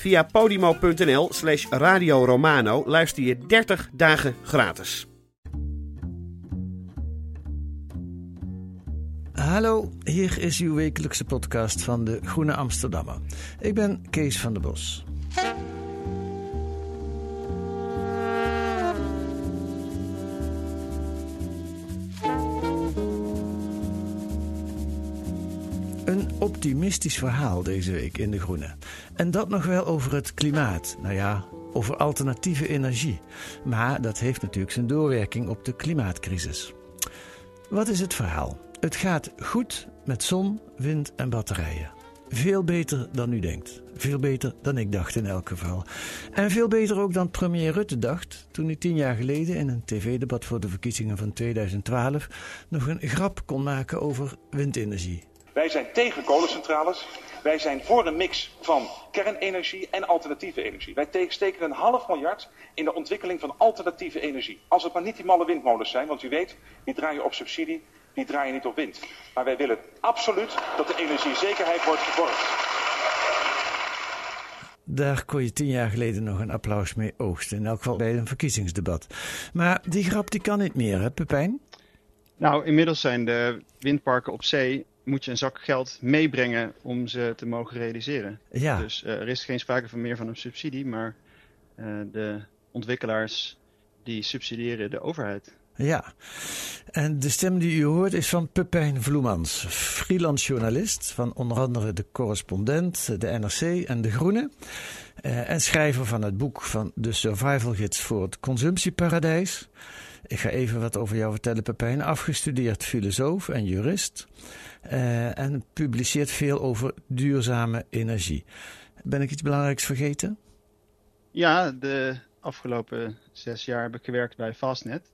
Via podimo.nl slash Radio Romano luister je 30 dagen gratis. Hallo, hier is uw wekelijkse podcast van de Groene Amsterdammer. Ik ben Kees van der Bos. Optimistisch verhaal deze week in De Groene. En dat nog wel over het klimaat. Nou ja, over alternatieve energie. Maar dat heeft natuurlijk zijn doorwerking op de klimaatcrisis. Wat is het verhaal? Het gaat goed met zon, wind en batterijen. Veel beter dan u denkt. Veel beter dan ik dacht in elk geval. En veel beter ook dan premier Rutte dacht toen hij tien jaar geleden in een tv-debat voor de verkiezingen van 2012 nog een grap kon maken over windenergie. Wij zijn tegen kolencentrales. Wij zijn voor een mix van kernenergie en alternatieve energie. Wij te- steken een half miljard in de ontwikkeling van alternatieve energie. Als het maar niet die malle windmolens zijn, want u weet, die draaien op subsidie, die draaien niet op wind. Maar wij willen absoluut dat de energiezekerheid wordt geborgd. Daar kon je tien jaar geleden nog een applaus mee oogsten. In elk geval bij een verkiezingsdebat. Maar die grap die kan niet meer, hè Pepijn? Nou, inmiddels zijn de windparken op zee. Moet je een zak geld meebrengen om ze te mogen realiseren. Ja. Dus eh, er is geen sprake van meer van een subsidie, maar eh, de ontwikkelaars die subsidiëren de overheid. Ja, en de stem die u hoort is van Pepijn Vloemans, freelance journalist van onder andere De Correspondent, de NRC en De Groene. eh, en schrijver van het boek van de Survival Gids voor het Consumptieparadijs. Ik ga even wat over jou vertellen, Pepijn. Afgestudeerd filosoof en jurist. eh, en publiceert veel over duurzame energie. Ben ik iets belangrijks vergeten? Ja, de afgelopen zes jaar heb ik gewerkt bij Fastnet.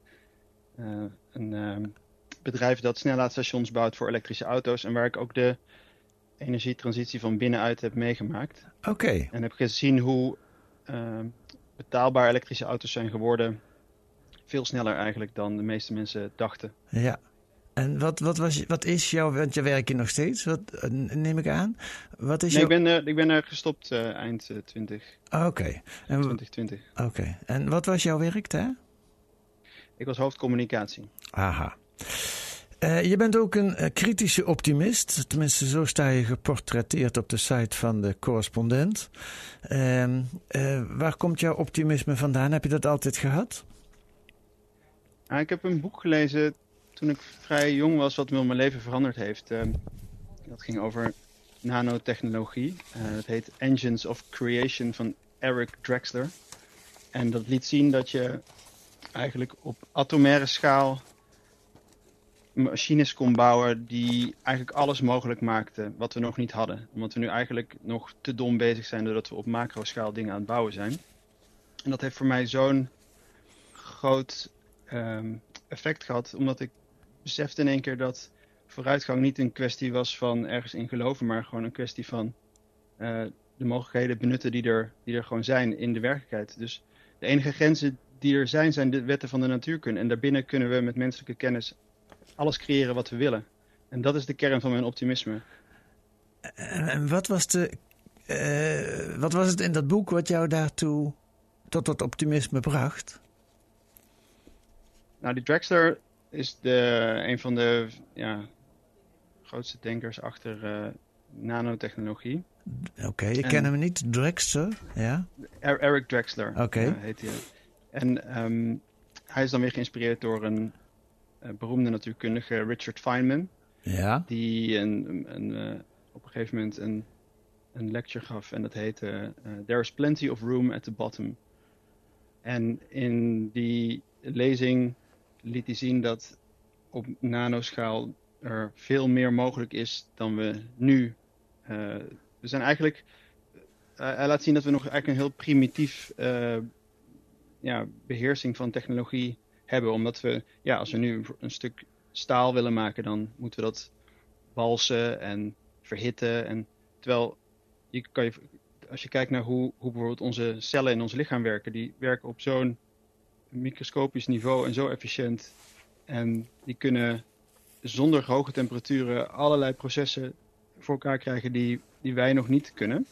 Eh, een ehm, bedrijf dat snellaadstations bouwt voor elektrische auto's. En waar ik ook de energietransitie van binnenuit heb meegemaakt. Oké, En heb gezien hoe ehm, betaalbaar elektrische auto's zijn geworden. Veel sneller eigenlijk dan de meeste mensen dachten. ja. En wat, wat, was, wat is jouw, want je werkt hier nog steeds, wat, eh, neem ik aan. Wat is Nee, ik ben, er, ik ben er gestopt eh, eind eh, 20, Ah, Oké, en, 2020. oké. en wat was jouw werk daar? Ik was hoofdcommunicatie. Aha. Eh, je bent ook een eh, kritische optimist. Tenminste, zo sta je geportretteerd op de site van de correspondent. Ehm, eh, waar komt jouw optimisme vandaan? Heb je dat altijd gehad? Ah, ik heb een boek gelezen toen ik vrij jong was, wat mijn leven veranderd heeft. Ehm, dat ging over nanotechnologie. Eh, het heet Engines of Creation van Eric Drexler. En dat liet zien dat je eigenlijk op atomaire schaal machines kon bouwen die eigenlijk alles mogelijk maakten wat we nog niet hadden. Omdat we nu eigenlijk nog te dom bezig zijn doordat we op macroschaal dingen aan het bouwen zijn. En dat heeft voor mij zo'n groot ehm, effect gehad, omdat ik besefte in één keer dat vooruitgang niet een kwestie was van ergens in geloven, maar gewoon een kwestie van eh, de mogelijkheden benutten die er, die er gewoon zijn in de werkelijkheid. Dus de enige grenzen die er zijn, zijn de wetten van de natuurkunde. En daarbinnen kunnen we met menselijke kennis alles creëren wat we willen. En dat is de kern van mijn optimisme. En, wat, was de, eh, wat was het in dat boek wat jou daartoe tot dat optimisme bracht? Nou, die Drexler is de, een van de ja, grootste denkers achter eh, nanotechnologie. Oké, ik En- ken hem niet. Drexler, ja? Er- Eric Drexler Oké. eh, heet hij. En ehm, hij is dan weer geïnspireerd door een beroemde natuurkundige Richard Feynman. Ja. Die een, een, op een gegeven moment een, een lecture gaf en dat heette There is plenty of room at the bottom. En in die lezing liet hij zien dat op nanoschaal er veel meer mogelijk is dan we nu. Uh, we zijn eigenlijk. Uh, hij laat zien dat we nog eigenlijk een heel primitief uh, ja, beheersing van technologie hebben. Omdat we, ja, als we nu een stuk staal willen maken, dan moeten we dat walsen en verhitten. En, terwijl je kan je, als je kijkt naar hoe, hoe bijvoorbeeld onze cellen in ons lichaam werken, die werken op zo'n microscopisch niveau en zo efficiënt. En die kunnen zonder hoge temperaturen allerlei processen voor elkaar krijgen die, die wij nog niet kunnen.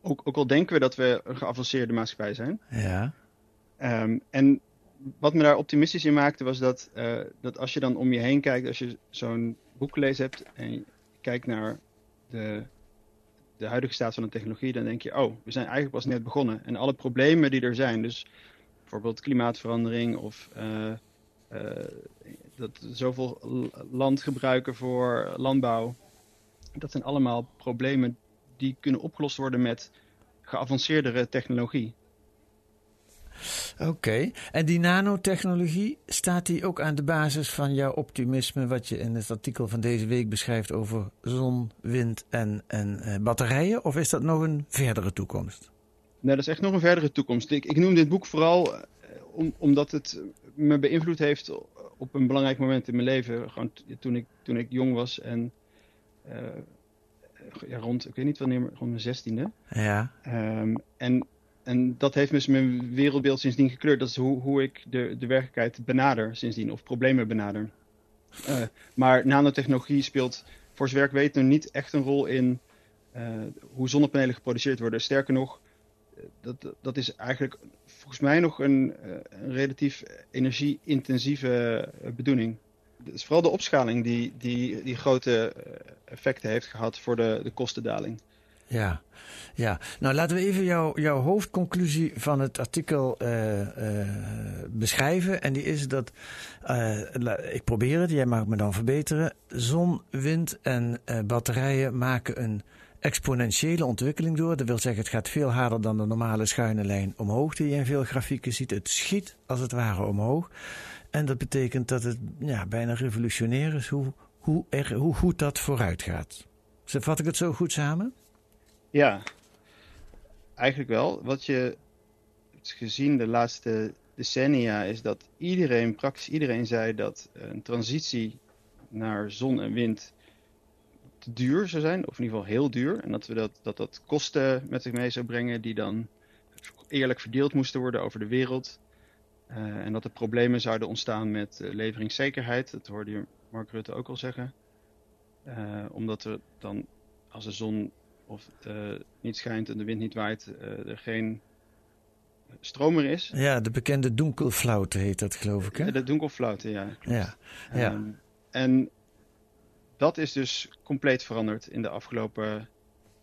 Ook, ook al denken we dat we een geavanceerde maatschappij zijn. Ja. Um, en wat me daar optimistisch in maakte was dat, uh, dat als je dan om je heen kijkt, als je zo'n boek gelezen hebt en je kijkt naar de, de huidige staat van de technologie, dan denk je, oh, we zijn eigenlijk pas net begonnen. En alle problemen die er zijn, dus bijvoorbeeld klimaatverandering of uh, uh, dat zoveel land gebruiken voor landbouw. Dat zijn allemaal problemen die kunnen opgelost worden met geavanceerdere technologie. Oké, en die nanotechnologie, staat die ook aan de basis van jouw optimisme, wat je in het artikel van deze week beschrijft over zon, wind en, en uh, batterijen? Of is dat nog een verdere toekomst? Nee, dat is echt nog een verdere toekomst. Ik, ik noem dit boek vooral om, omdat het me beïnvloed heeft op een belangrijk moment in mijn leven. Gewoon toen ik, toen ik jong was en uh, ja, rond, ik weet niet wanneer, rond mijn zestiende. Ja. Um, en, en dat heeft dus mijn wereldbeeld sindsdien gekleurd. Dat is hoe, hoe ik de, de werkelijkheid benader sindsdien, of problemen benader. Uh, maar nanotechnologie speelt, voor zover ik weet, nog niet echt een rol in uh, hoe zonnepanelen geproduceerd worden. Sterker nog, dat, dat is eigenlijk volgens mij nog een, eh, een relatief energie-intensieve eh, bedoeling. Het is vooral de opschaling die, die, die grote eh, effecten heeft gehad voor de, de kostendaling. Ja, ja. Nou laten we even jou, jouw hoofdconclusie van het artikel beschrijven. En die is dat, ik probeer het, jij mag me dan verbeteren. Zon, wind en batterijen maken een exponentiële ontwikkeling door. Dat wil zeggen, het gaat veel harder dan de normale schuine lijn omhoog die je in veel grafieken ziet. Het schiet als het ware omhoog. En dat betekent dat het ja, bijna revolutionair is hoe, hoe, er, hoe goed dat vooruit gaat. Vat ik het zo goed samen? Ja, eigenlijk wel. Wat je hebt gezien de laatste decennia is dat iedereen, praktisch iedereen zei dat een transitie naar zon en wind duur zou zijn, of in ieder geval heel duur. En dat we dat, dat, dat kosten met zich mee zou brengen die dan eerlijk verdeeld moesten worden over de wereld. Uh, en dat er problemen zouden ontstaan met uh, leveringszekerheid. Dat hoorde je Mark Rutte ook al zeggen. Uh, omdat er dan, als de zon of, niet schijnt en de wind niet waait, er geen stroom meer is. Ja, de bekende donkelflaute heet dat, geloof ik. Hè? De donkelflaute, ja. Ja, ja. Um, en dat is dus compleet veranderd in de afgelopen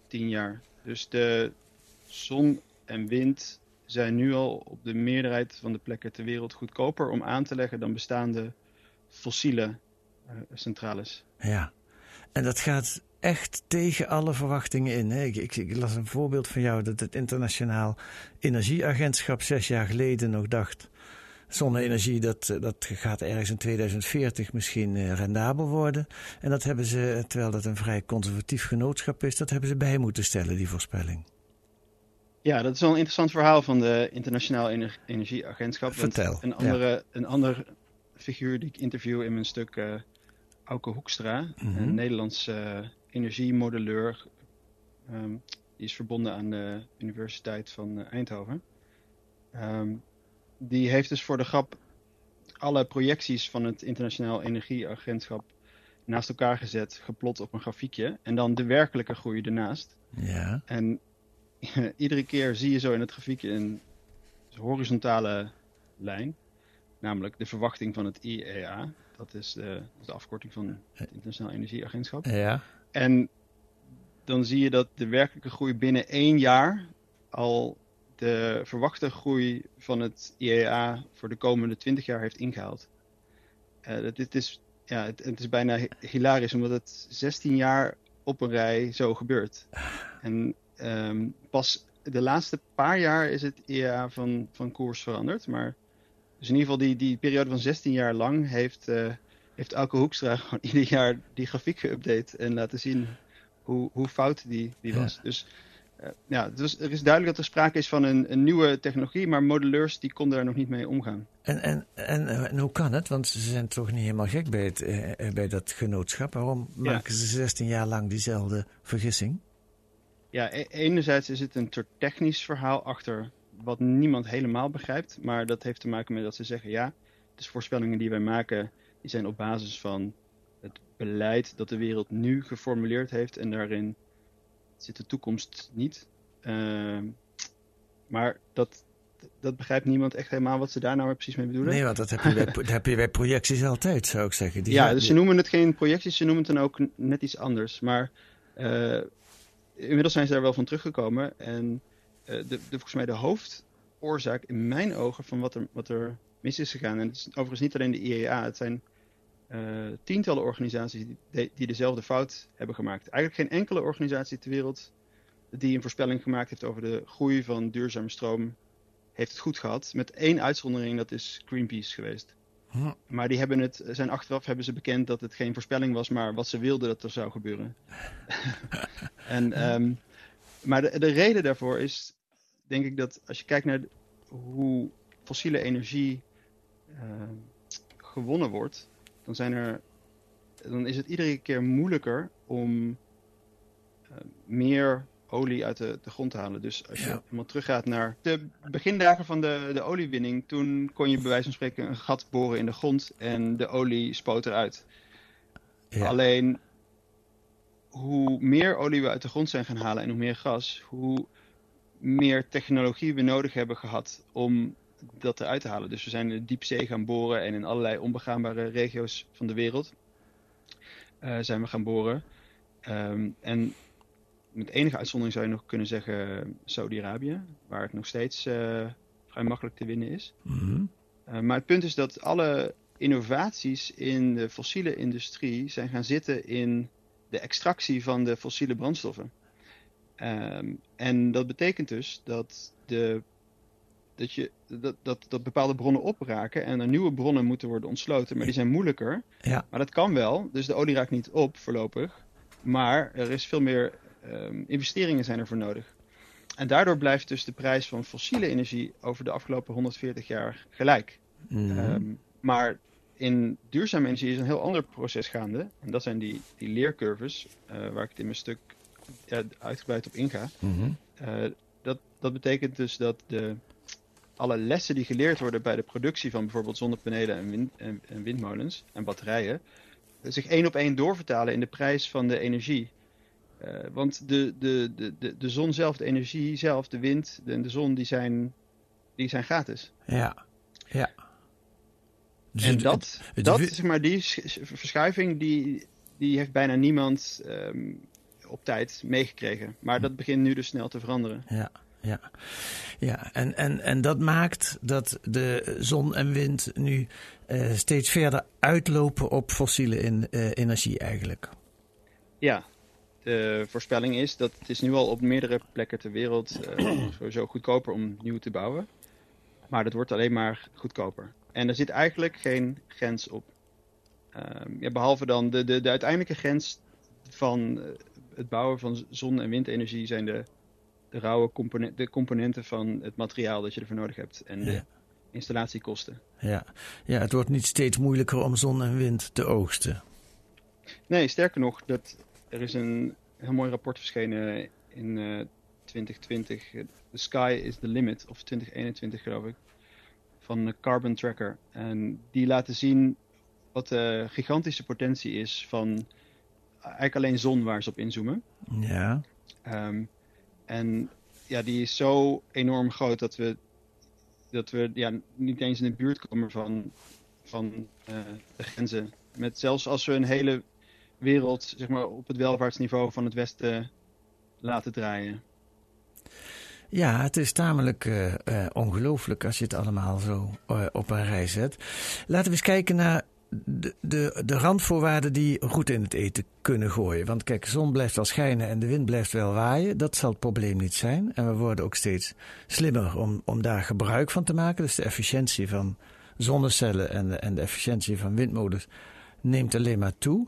tien jaar. Dus de zon en wind zijn nu al op de meerderheid van de plekken ter wereld goedkoper om aan te leggen dan bestaande fossiele uh, centrales. Ja, en dat gaat echt tegen alle verwachtingen in. Hè? Ik, ik, ik, las een voorbeeld van jou dat het Internationaal Energieagentschap zes jaar geleden nog dacht zonne-energie, dat, eh, dat gaat ergens in 2040 misschien eh, rendabel worden. En dat hebben ze, terwijl dat een vrij conservatief genootschap is, dat hebben ze bij moeten stellen, die voorspelling. Ja, dat is wel een interessant verhaal van de Internationaal Energieagentschap. Vertel. Een andere, een andere figuur die ik interview in mijn stuk, uh, Auke Hoekstra, mm -hmm. een Nederlands uh, energiemodelleur. Um, die is verbonden aan de Universiteit van Eindhoven. Um, die heeft dus voor de grap alle projecties van het Internationaal Energieagentschap naast elkaar gezet, geplot op een grafiekje. En dan de werkelijke groei ernaast. Ja. En iedere keer zie je zo in het grafiekje een horizontale lijn. Namelijk de verwachting van het IEA. Dat is de, de afkorting van het Internationaal Energieagentschap. Ja. En dan zie je dat de werkelijke groei binnen één jaar al de verwachte groei van het IEA voor de komende 20 jaar heeft ingehaald. Uh, dit is, ja, het, het, is bijna hilarisch, omdat het 16 jaar op een rij zo gebeurt. En um, pas de laatste paar jaar is het IEA van, van koers veranderd. Maar dus in ieder geval die, die periode van 16 jaar lang heeft, uh, heeft Elke Hoekstra gewoon ieder jaar die grafiek geüpdate en laten zien hoe, hoe fout die, die was. Dus ja, dus er is duidelijk dat er sprake is van een, een nieuwe technologie, maar modelleurs die konden daar nog niet mee omgaan. En, en, en, en, hoe kan het? Want ze zijn toch niet helemaal gek bij, het, uh, bij dat genootschap. Waarom ja. maken ze 16 jaar lang diezelfde vergissing? Ja, e enerzijds is het een soort technisch verhaal achter wat niemand helemaal begrijpt. Maar dat heeft te maken met dat ze zeggen, ja, de voorspellingen die wij maken, die zijn op basis van het beleid dat de wereld nu geformuleerd heeft. En daarin zit de toekomst niet. Uh, maar dat, dat begrijpt niemand echt helemaal wat ze daar nou precies mee bedoelen. Nee, want dat heb je bij, dat heb je bij projecties altijd, zou ik zeggen. Die ja, dus ze noemen het geen projecties, ze noemen het dan ook net iets anders. Maar uh, inmiddels zijn ze daar wel van teruggekomen. En uh, de, de, volgens mij de hoofdoorzaak in mijn ogen van wat er, wat er mis is gegaan. En het is overigens niet alleen de IEA, het zijn uh, tientallen organisaties die, die, dezelfde fout hebben gemaakt. Eigenlijk geen enkele organisatie ter wereld die een voorspelling gemaakt heeft over de groei van duurzame stroom, heeft het goed gehad. Met één uitzondering, dat is Greenpeace geweest. Hm. Maar die hebben het, zijn achteraf hebben ze bekend dat het geen voorspelling was, maar wat ze wilden dat er zou gebeuren. en, um, maar de, de, reden daarvoor is, denk ik, dat als je kijkt naar hoe fossiele energie uh, gewonnen wordt, dan, zijn er, dan is het iedere keer moeilijker om uh, meer olie uit de, de, grond te halen. Dus als je ja. helemaal teruggaat naar de begindagen van de, de oliewinning, toen kon je bij wijze van spreken een gat boren in de grond en de olie spoot eruit. Ja. Alleen hoe meer olie we uit de grond zijn gaan halen en hoe meer gas, hoe meer technologie we nodig hebben gehad om dat eruit te halen. Dus we zijn in de diepzee gaan boren en in allerlei onbegaanbare regio's van de wereld uh, zijn we gaan boren. Um, en met enige uitzondering zou je nog kunnen zeggen Saudi-Arabië, waar het nog steeds uh, vrij makkelijk te winnen is. Mm -hmm. uh, maar het punt is dat alle innovaties in de fossiele industrie zijn gaan zitten in de extractie van de fossiele brandstoffen. Um, en dat betekent dus dat, de, dat, je, dat, dat, dat bepaalde bronnen opraken en er nieuwe bronnen moeten worden ontsloten, maar die zijn moeilijker. Ja. Maar dat kan wel, dus de olie raakt niet op voorlopig. Maar er is veel meer um, investeringen zijn ervoor nodig. En daardoor blijft dus de prijs van fossiele energie over de afgelopen 140 jaar gelijk. Mm. Um, maar in duurzame energie is een heel ander proces gaande. En dat zijn die, die leercurves, uh, waar ik het in mijn stuk ja, uitgebreid op inga. Mm -hmm. uh, dat, dat betekent dus dat de, alle lessen die geleerd worden bij de productie van bijvoorbeeld zonnepanelen en, wind, en, en windmolens en batterijen, zich één op één doorvertalen in de prijs van de energie. Uh, want de, de, de, de, de zon zelf, de energie zelf, de wind en de, de zon, die zijn, die zijn gratis. Ja, ja. Dus en dat, het, het, dat zeg maar, die verschuiving, die, die heeft bijna niemand um, op tijd meegekregen. Maar dat begint nu dus snel te veranderen. Ja. Ja, ja. En, en, en dat maakt dat de zon en wind nu uh, steeds verder uitlopen op fossiele in, uh, energie eigenlijk. Ja, de voorspelling is dat het is nu al op meerdere plekken ter wereld uh, sowieso goedkoper om nieuw te bouwen. Maar dat wordt alleen maar goedkoper. En er zit eigenlijk geen grens op. Um, ja, behalve dan de, de, de uiteindelijke grens van het bouwen van zon- en windenergie zijn de, de rauwe component, de componenten van het materiaal dat je ervoor nodig hebt. En de ja. installatiekosten. Ja. ja, het wordt niet steeds moeilijker om zon en wind te oogsten. Nee, sterker nog, dat, er is een heel mooi rapport verschenen in uh, 2020. The Sky is the Limit, of 2021 geloof ik. Van Carbon Tracker. En die laten zien wat de gigantische potentie is van eigenlijk alleen zon waar ze op inzoomen. Ja. Um, en ja, die is zo enorm groot dat we, dat we ja, niet eens in de buurt komen van, van uh, de grenzen. Met zelfs als we een hele wereld zeg maar, op het welvaartsniveau van het Westen laten draaien. Ja, het is tamelijk uh, uh, ongelooflijk als je het allemaal zo op een rij zet. Laten we eens kijken naar de, de, de randvoorwaarden die goed in het eten kunnen gooien. Want kijk, de zon blijft wel schijnen en de wind blijft wel waaien. Dat zal het probleem niet zijn. En we worden ook steeds slimmer om, om daar gebruik van te maken. Dus de efficiëntie van zonnecellen en de, en de efficiëntie van windmolens neemt alleen maar toe.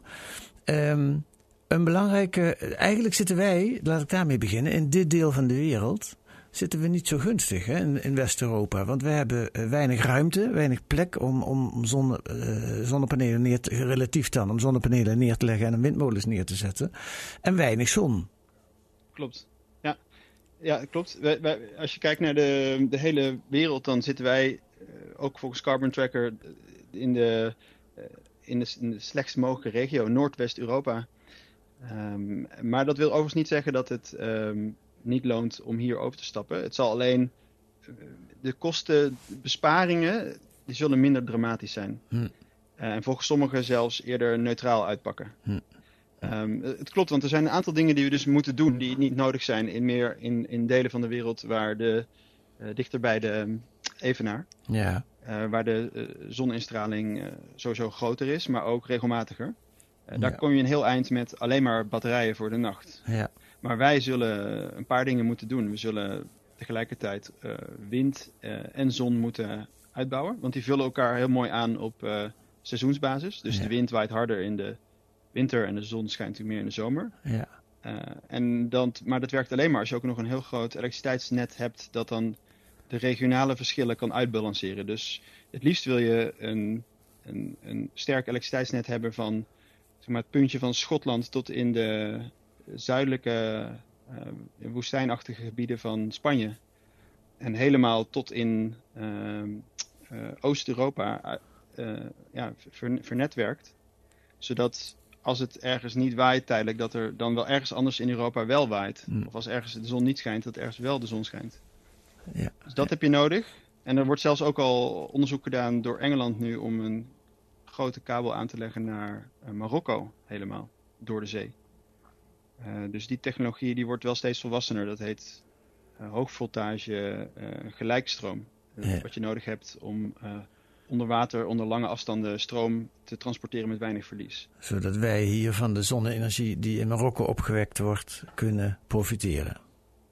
Um, een belangrijke. Eigenlijk zitten wij, laat ik daarmee beginnen, in dit deel van de wereld zitten we niet zo gunstig hè, in, West-Europa. Want we hebben uh, weinig ruimte, weinig plek om, om zonne, uh, zonnepanelen neer te, relatief dan, om zonnepanelen neer te leggen en windmolens neer te zetten. En weinig zon. Klopt. Ja, ja klopt. Als je kijkt naar de, de hele wereld, dan zitten wij uh, ook volgens Carbon Tracker in de, in de, in slechtst mogelijke regio, Noordwest-Europa. Um, maar dat wil overigens niet zeggen dat het um, niet loont om hier over te stappen. Het zal alleen de kostenbesparingen die zullen minder dramatisch zijn. Hm. Uh, en volgens sommigen zelfs eerder neutraal uitpakken. Hm. Um, het klopt, want er zijn een aantal dingen die we dus moeten doen die niet nodig zijn in meer in, in delen van de wereld waar de uh, dichter bij de um, evenaar. Ja. Uh, waar de zoninstraling sowieso groter is, maar ook regelmatiger. daar ja. kom je een heel eind met alleen maar batterijen voor de nacht. Ja. Maar wij zullen een paar dingen moeten doen. We zullen tegelijkertijd uh, wind uh, en zon moeten uitbouwen. Want die vullen elkaar heel mooi aan op uh, seizoensbasis. Dus ja. de wind waait harder in de winter en de zon schijnt meer in de zomer. Ja. en dan, maar dat werkt alleen maar als je ook nog een heel groot elektriciteitsnet hebt dat dan de regionale verschillen kan uitbalanceren. Dus het liefst wil je een, een, een sterk elektriciteitsnet hebben van zeg maar, het puntje van Schotland tot in de zuidelijke uh, woestijnachtige gebieden van Spanje. En helemaal tot in uh, uh, Oost-Europa ja, ver, vernetwerkt. Zodat als het ergens niet waait tijdelijk, dat er dan wel ergens anders in Europa wel waait. Mm. Of als ergens de zon niet schijnt, dat ergens wel de zon schijnt. Ja. Dus dat heb je nodig. En er wordt zelfs ook al onderzoek gedaan door Engeland nu om een grote kabel aan te leggen naar Marokko helemaal, door de zee. Uh, dus die technologie die wordt wel steeds volwassener. Dat heet uh, hoogvoltage uh, gelijkstroom. Ja. Wat je nodig hebt om onder water, onder lange afstanden stroom te transporteren met weinig verlies. Zodat wij hier van de zonne-energie die in Marokko opgewekt wordt, kunnen profiteren.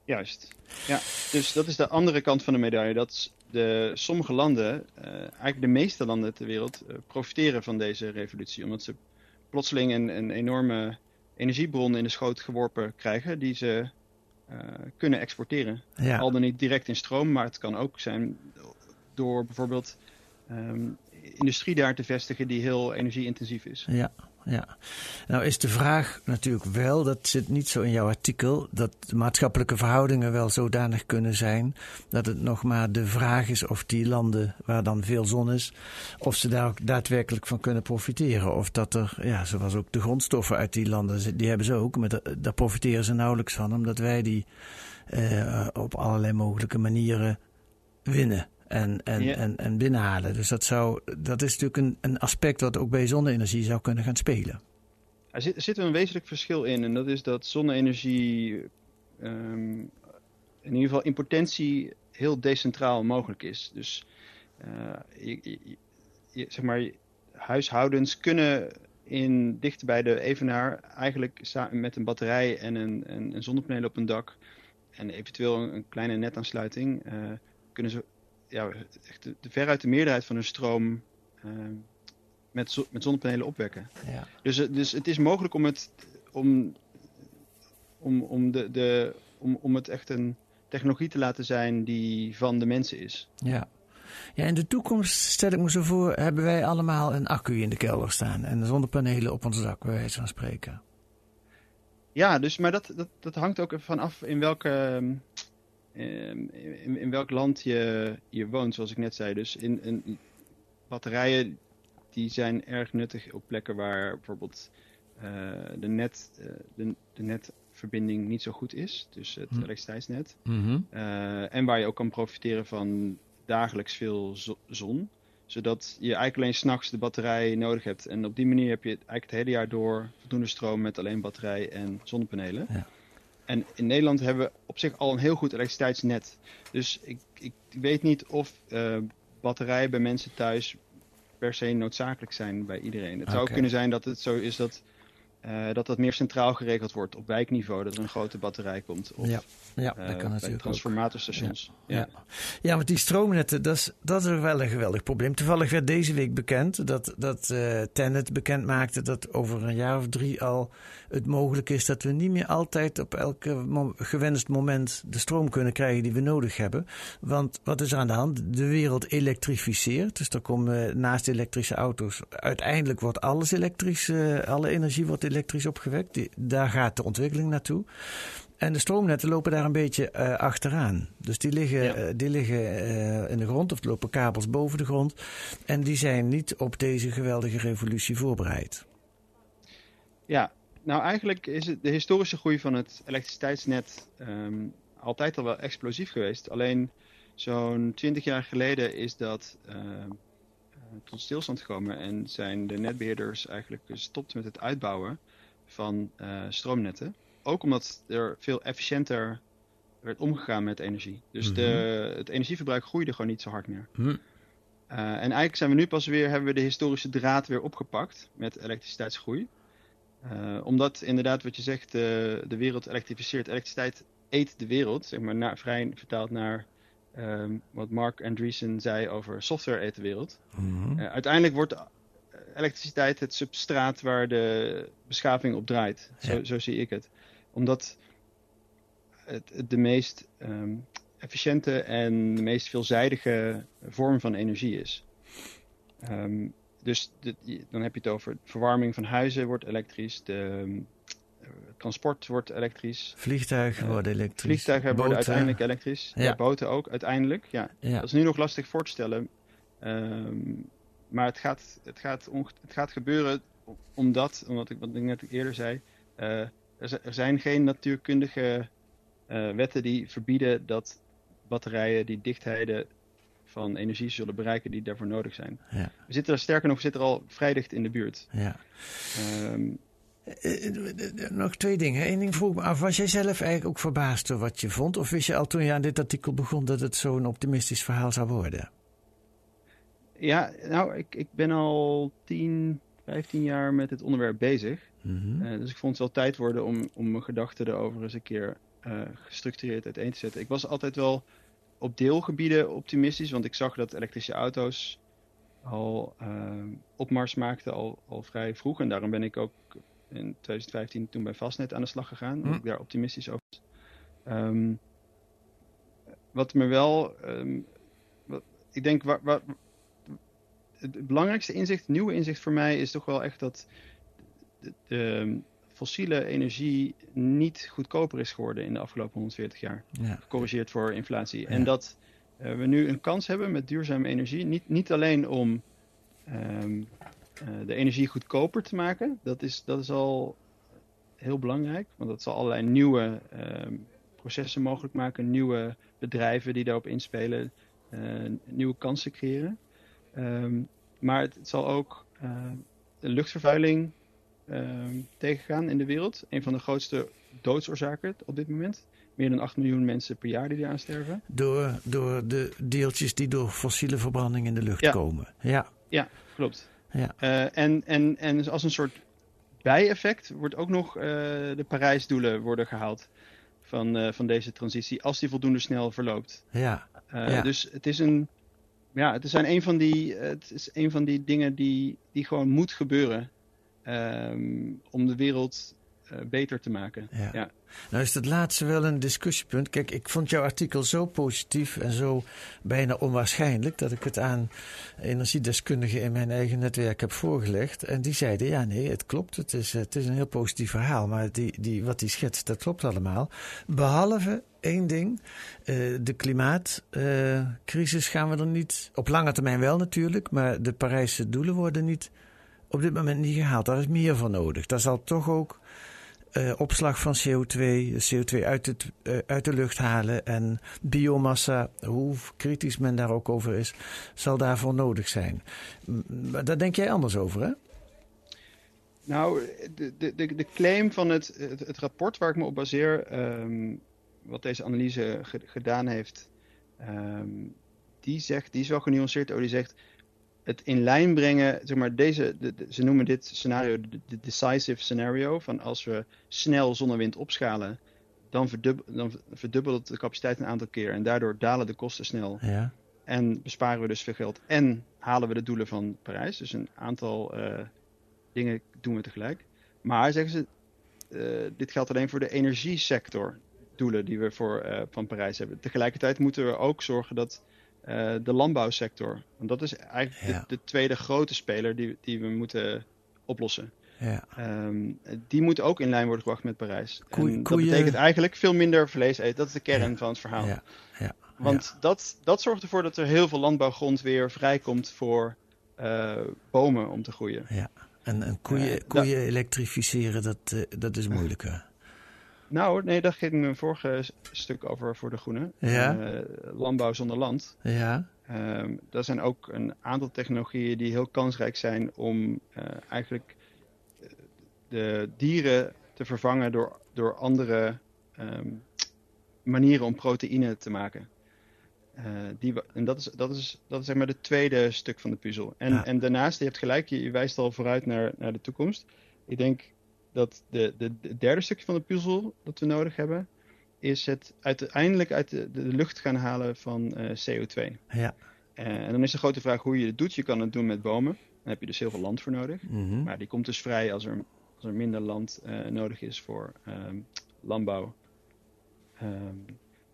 Juist. Ja, dus dat is de andere kant van de medaille. Dat de, sommige landen, eigenlijk de meeste landen ter wereld, profiteren van deze revolutie. Omdat ze plotseling een, een enorme energiebronnen in de schoot geworpen krijgen die ze uh, kunnen exporteren. Ja. Al dan niet direct in stroom, maar het kan ook zijn door bijvoorbeeld um, industrie daar te vestigen die heel energieintensief is. Ja, ja. Nou is de vraag natuurlijk wel, dat zit niet zo in jouw artikel, dat maatschappelijke verhoudingen wel zodanig kunnen zijn dat het nog maar de vraag is of die landen waar dan veel zon is, of ze daar ook daadwerkelijk van kunnen profiteren. Of dat er, ja, zoals ook de grondstoffen uit die landen, die hebben ze ook, maar daar profiteren ze nauwelijks van, omdat wij die uh, op allerlei mogelijke manieren winnen en, en, ja. en, en binnenhalen. Dus dat, zou, dat is natuurlijk een, een aspect wat ook bij zonne-energie zou kunnen gaan spelen. Er zit, er zit een wezenlijk verschil in. En dat is dat zonne-energie um, in ieder geval in potentie heel decentraal mogelijk is. Dus uh, je, je, je, zeg maar, huishoudens kunnen in, dicht bij de evenaar eigenlijk samen met een batterij en een, een, een zonnepaneel op een dak en eventueel een, een kleine netaansluiting uh, kunnen ze ja, echt de, de, veruit de meerderheid van hun stroom uh, met, zo, met zonnepanelen opwekken. Ja. Dus, dus het is mogelijk om het, om, om, om, de, de, om, om het echt een technologie te laten zijn die van de mensen is. Ja. Ja, in de toekomst, stel ik me zo voor, hebben wij allemaal een accu in de kelder staan en zonnepanelen op ons dak, bij wijze van spreken. Ja, dus, maar dat, dat, dat hangt ook ervan af in welke, Ehm, in, in, welk land je, je woont, zoals ik net zei. Dus in, in, batterijen die zijn erg nuttig op plekken waar bijvoorbeeld uh, de, net, uh, de, de, netverbinding niet zo goed is. Dus het hm. elektriciteitsnet. Mm uh, en waar je ook kan profiteren van dagelijks veel zon. Zodat je eigenlijk alleen s'nachts de batterij nodig hebt. En op die manier heb je eigenlijk het hele jaar door voldoende stroom met alleen batterij en zonnepanelen. Ja. En in Nederland hebben we op zich al een heel goed elektriciteitsnet. Dus ik, ik weet niet of uh, batterijen bij mensen thuis per se noodzakelijk zijn bij iedereen. Het zou kunnen zijn dat het zo is dat uh, dat dat meer centraal geregeld wordt op wijkniveau. Dat er een grote batterij komt. Of, ja, ja dat kan natuurlijk transformatorstations. Ja, ja. ja. want die stroomnetten, dat is, dat is wel een geweldig probleem. Toevallig werd deze week bekend dat, dat uh, Tenet bekend maakte dat over een jaar of drie al het mogelijk is dat we niet meer altijd op elk gewenst moment de stroom kunnen krijgen die we nodig hebben. Want wat is er aan de hand? De wereld elektrificeert. Dus er komen naast elektrische auto's, uiteindelijk wordt alles elektrisch, alle energie wordt elektrisch opgewekt. Die, daar gaat de ontwikkeling naartoe. En de stroomnetten lopen daar een beetje uh, achteraan. Dus die liggen, ja. uh, die liggen uh, in de grond of lopen kabels boven de grond. En die zijn niet op deze geweldige revolutie voorbereid. Ja, nou eigenlijk is het de historische groei van het elektriciteitsnet um, altijd al wel explosief geweest. Alleen zo'n 20 jaar geleden is dat tot stilstand gekomen en zijn de netbeheerders eigenlijk gestopt met het uitbouwen van uh, stroomnetten. Ook omdat er veel efficiënter werd omgegaan met energie. Dus mm -hmm. de, het energieverbruik groeide gewoon niet zo hard meer. Mm. Uh, en eigenlijk zijn we nu pas weer, hebben we de historische draad weer opgepakt met elektriciteitsgroei. Uh, omdat inderdaad wat je zegt, de, de wereld elektrificeert. Elektriciteit eet de wereld, zeg maar naar, vrij vertaald naar um, wat Mark Andreessen zei over software eet de wereld. Mm -hmm. uh, uiteindelijk wordt elektriciteit het substraat waar de beschaving op draait. Zo, ja. zo zie ik het. Omdat het, het de meest um, efficiënte en de meest veelzijdige vorm van energie is. Um, dus de, dan heb je het over verwarming van huizen wordt elektrisch, de transport wordt elektrisch. Vliegtuigen uh, worden elektrisch. Vliegtuigen boten. worden uiteindelijk elektrisch. Ja. ja. boten ook uiteindelijk. Ja. ja. Dat is nu nog lastig voor te stellen. Um, maar het gaat, het, gaat het gaat gebeuren omdat, omdat ik, wat ik net eerder zei, uh, er, er, zijn geen natuurkundige uh, wetten die verbieden dat batterijen die dichtheden van energie zullen bereiken die daarvoor nodig zijn. Ja. We zitten er sterker nog, we zitten er al vrij dicht in de buurt. Ja. Um, nog twee dingen. Eén ding vroeg me af. Was jij zelf eigenlijk ook verbaasd door wat je vond? Of wist je al toen je aan dit artikel begon dat het zo'n optimistisch verhaal zou worden? Ja, nou, ik, ik ben al 10, 15 jaar met dit onderwerp bezig. Mm -hmm. uh, dus ik vond het wel tijd worden om, om mijn gedachten erover eens een keer uh, gestructureerd uiteen te zetten. Ik was altijd wel op deelgebieden optimistisch, want ik zag dat elektrische auto's al uh, opmars maakten al, al vrij vroeg. En daarom ben ik ook in 2015 toen bij Fastnet aan de slag gegaan. Mm. ik daar optimistisch over um, wat me wel... Um, wat, ik denk, waar, waar, het belangrijkste inzicht, nieuwe inzicht voor mij is toch wel echt dat de, de, fossiele energie niet goedkoper is geworden in de afgelopen 140 jaar. Ja. Gecorrigeerd voor inflatie. Ja. En dat uh, we nu een kans hebben met duurzame energie. Niet, niet alleen om um, de energie goedkoper te maken. Dat is, dat is al heel belangrijk. Want dat zal allerlei nieuwe um, processen mogelijk maken. Nieuwe bedrijven die daarop inspelen. Uh, nieuwe kansen creëren. Um, maar het, het, zal ook de luchtvervuiling uh, tegengaan in de wereld. Een van de grootste doodsoorzaken op dit moment. Meer dan 8 miljoen mensen per jaar die eraan sterven. Door, door de deeltjes die door fossiele verbranding in de lucht ja. komen. Ja, ja klopt. Ja. Uh, en, en, en als een soort bijeffect wordt ook nog uh, de Parijsdoelen worden gehaald van, uh, van deze transitie, als die voldoende snel verloopt. Ja. ja. Dus het is een ja, het, zijn een van die, het is een van die dingen die, die gewoon moet gebeuren. Um, om de wereld beter te maken. Ja. ja. Nou is het laatste wel een discussiepunt. Kijk, ik vond jouw artikel zo positief en zo bijna onwaarschijnlijk dat ik het aan energiedeskundigen in mijn eigen netwerk heb voorgelegd. En die zeiden, ja nee, het klopt. Het is, het is een heel positief verhaal. Maar die, die, wat die schetst, dat klopt allemaal. Behalve één ding. Uh, de klimaatcrisis gaan we er niet. Op lange termijn wel natuurlijk, maar de Parijse doelen worden niet op dit moment niet gehaald. Daar is meer voor nodig. Daar zal toch ook uh, opslag van CO2, CO2 uit, het, uh, uit de lucht halen en biomassa, hoe kritisch men daar ook over is, zal daarvoor nodig zijn. Maar daar denk jij anders over, hè? Nou, de, de, de claim van het, het, rapport waar ik me op baseer, ehm, wat deze analyse gedaan heeft, ehm, die zegt, die is wel genuanceerd. Oh, die zegt het in lijn brengen, zeg maar, deze, ze noemen dit scenario de, decisive scenario, van als we snel zonnewind opschalen, dan, dan verdubbelt de capaciteit een aantal keer en daardoor dalen de kosten snel. Ja. En besparen we dus veel geld en halen we de doelen van Parijs. Dus een aantal uh, dingen doen we tegelijk. Maar zeggen ze, uh, dit geldt alleen voor de energiesector doelen die we voor, uh, van Parijs hebben. Tegelijkertijd moeten we ook zorgen dat uh, de landbouwsector, want dat is eigenlijk de, de, tweede grote speler die, die we moeten oplossen. Ja. Um, die moet ook in lijn worden gebracht met Parijs. Koe, en dat betekent eigenlijk veel minder vlees eten. Dat is de kern van het verhaal. Ja. Ja. Want Dat, dat zorgt ervoor dat er heel veel landbouwgrond weer vrijkomt voor uh, bomen om te groeien. Ja. En, en koeien, uh, koeien elektrificeren, dat, uh, dat is moeilijker. Nou, nee, daar ging mijn vorige stuk over voor de Groene. Ja. landbouw zonder land. Ja. Um, er zijn ook een aantal technologieën die heel kansrijk zijn om eigenlijk de dieren te vervangen door, door andere um, manieren om proteïne te maken. Uh, die, en dat is, dat, is, dat is zeg maar de tweede stuk van de puzzel. En, ja. en daarnaast, je hebt gelijk, je, je, wijst al vooruit naar, naar de toekomst. Ik denk dat de, de, de derde stukje van de puzzel dat we nodig hebben, is het uiteindelijk uit de, de lucht gaan halen van uh, CO2. Ja. Uh, en dan is de grote vraag hoe je het doet. Je kan het doen met bomen. Dan heb je dus heel veel land voor nodig. Mm -hmm. Maar die komt dus vrij als er als er minder land uh, nodig is voor um, landbouw. Um,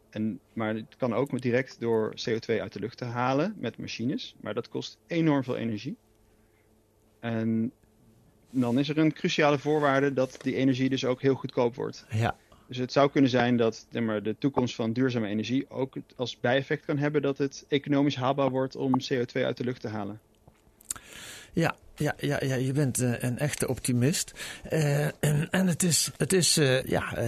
en, maar het kan ook direct door CO2 uit de lucht te halen met machines, maar dat kost enorm veel energie. En dan is er een cruciale voorwaarde dat die energie dus ook heel goedkoop wordt. Ja. Dus het zou kunnen zijn dat maar, de toekomst van duurzame energie ook als bijeffect kan hebben dat het economisch haalbaar wordt om CO2 uit de lucht te halen. Ja, ja, ja, ja, je bent uh, een echte optimist. Uh, en, en, het is, het is uh, ja,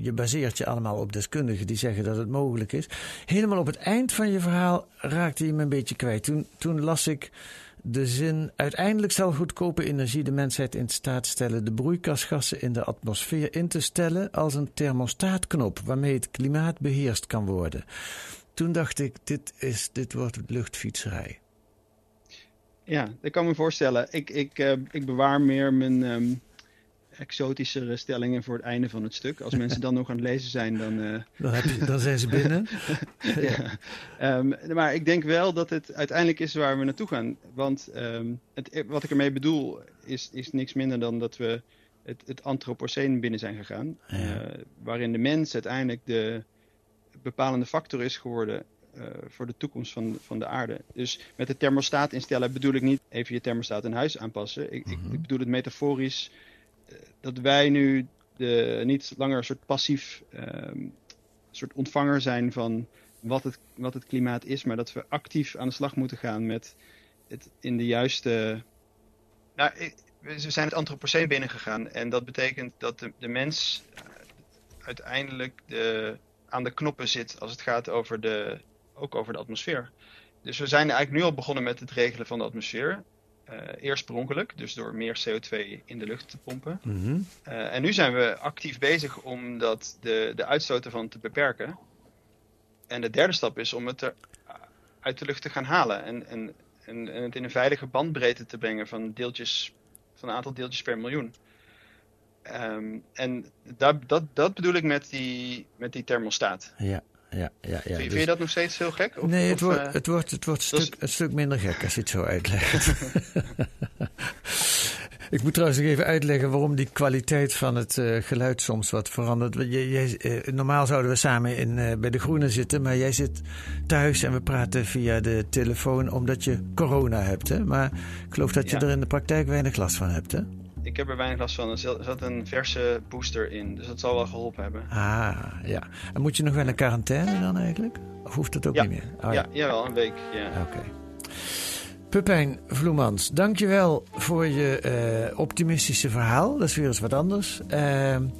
je baseert je allemaal op deskundigen die zeggen dat het mogelijk is. Helemaal op het eind van je verhaal raakte je me een beetje kwijt. Toen, toen las ik de zin: uiteindelijk zal goedkope energie de mensheid in staat stellen de broeikasgassen in de atmosfeer in te stellen als een thermostaatknop waarmee het klimaat beheerst kan worden. Toen dacht ik: dit, is, dit wordt luchtfietserij. Ja, dat kan me voorstellen. Ik, ik, uh, ik bewaar meer mijn um, exotischere stellingen voor het einde van het stuk. Als mensen dan nog aan het lezen zijn, dan... Uh... Dan, heb je, dan zijn ze binnen. ja. Um, maar ik denk wel dat het uiteindelijk is waar we naartoe gaan. Want um, het, wat ik ermee bedoel is, is niks minder dan dat we het, het Anthropoceen binnen zijn gegaan. Ja. Uh, waarin de mens uiteindelijk de bepalende factor is geworden uh, voor de toekomst van, van de aarde. Dus met de thermostaat instellen bedoel ik niet even je thermostaat in huis aanpassen. Ik, Mhm. ik, ik bedoel het metaforisch dat wij nu de, niet langer een soort passief um, soort ontvanger zijn van wat het, wat het klimaat is, maar dat we actief aan de slag moeten gaan met het in de juiste. Nou, we zijn het Anthropoceen binnengegaan en dat betekent dat de, de mens uh, uiteindelijk de, aan de knoppen zit als het gaat over de, ook over de atmosfeer. Dus we zijn eigenlijk nu al begonnen met het regelen van de atmosfeer. Uh, eerst per ongeluk, dus door meer CO2 in de lucht te pompen. Mhm. Uh, en nu zijn we actief bezig om dat de, de uitstoot ervan te beperken. En de derde stap is om het er uit de lucht te gaan halen. En, en, en, en het in een veilige bandbreedte te brengen van, deeltjes, van een aantal deeltjes per miljoen. Um, en dat, dat, dat bedoel ik met die, met die thermostaat. Ja. Ja, ja, ja. Vind, je dat nog steeds heel gek? Of, nee, het of, wordt, uh, het wordt, het wordt een, stuk, is... een stuk minder gek als je het zo uitlegt. Ik moet trouwens nog even uitleggen waarom die kwaliteit van het uh, geluid soms wat verandert. Uh, normaal zouden we samen in, uh, bij de Groene zitten, maar jij zit thuis en we praten via de telefoon omdat je corona hebt. Hè? Maar ik geloof dat je ja. er in de praktijk weinig last van hebt. Hè? Ik heb er weinig last van. Er zat een verse booster in, dus dat zal wel geholpen hebben. Ah, ja. En moet je nog wel in quarantaine dan eigenlijk? Of hoeft het ook ja. niet meer? Oh, ja, ja, wel een week. Ja. Oké. Okay. Pepijn Vloemans, dankjewel voor je uh, optimistische verhaal. Dat is weer eens wat anders. Uh, en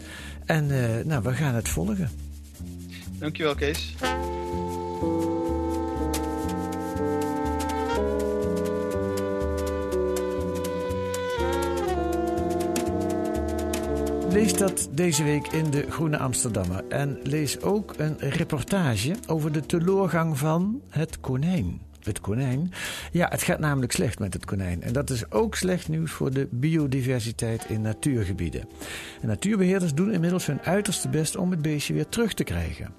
uh, nou, we gaan het volgen. Dankjewel, Kees. Lees dat deze week in de Groene Amsterdammer. En lees ook een reportage over de teleurgang van het konijn. Het konijn. Ja, het gaat namelijk slecht met het konijn. En dat is ook slecht nieuws voor de biodiversiteit in natuurgebieden. En natuurbeheerders doen inmiddels hun uiterste best om het beestje weer terug te krijgen.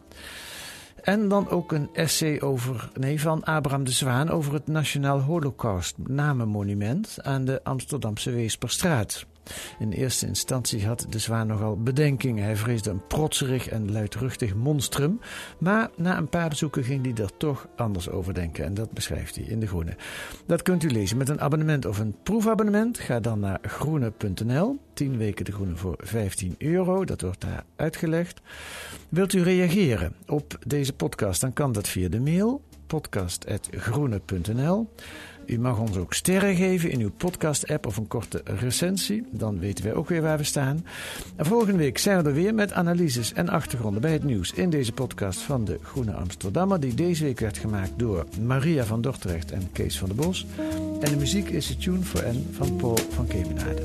En dan ook een essay over, nee, van Abraham de Zwaan over het Nationaal Holocaust Namenmonument aan de Amsterdamse Weesperstraat. In eerste instantie had de zwaan nogal bedenkingen. Hij vreesde een protserig en luidruchtig monstrum. Maar na een paar bezoeken ging hij er toch anders over denken. En dat beschrijft hij in De Groene. Dat kunt u lezen met een abonnement of een proefabonnement. Ga dan naar groene.nl. 10 weken De Groene voor 15 euro. Dat wordt daar uitgelegd. Wilt u reageren op deze podcast? Dan kan dat via de mail podcast.groene.nl. U mag ons ook sterren geven in uw podcast-app of een korte recensie. Dan weten wij ook weer waar we staan. En volgende week zijn we er weer met analyses en achtergronden bij het nieuws in deze podcast van de Groene Amsterdammer, die deze week werd gemaakt door Maria van Dordrecht en Kees van der Bos. En de muziek is de Tune for N van Paul van Kemenade.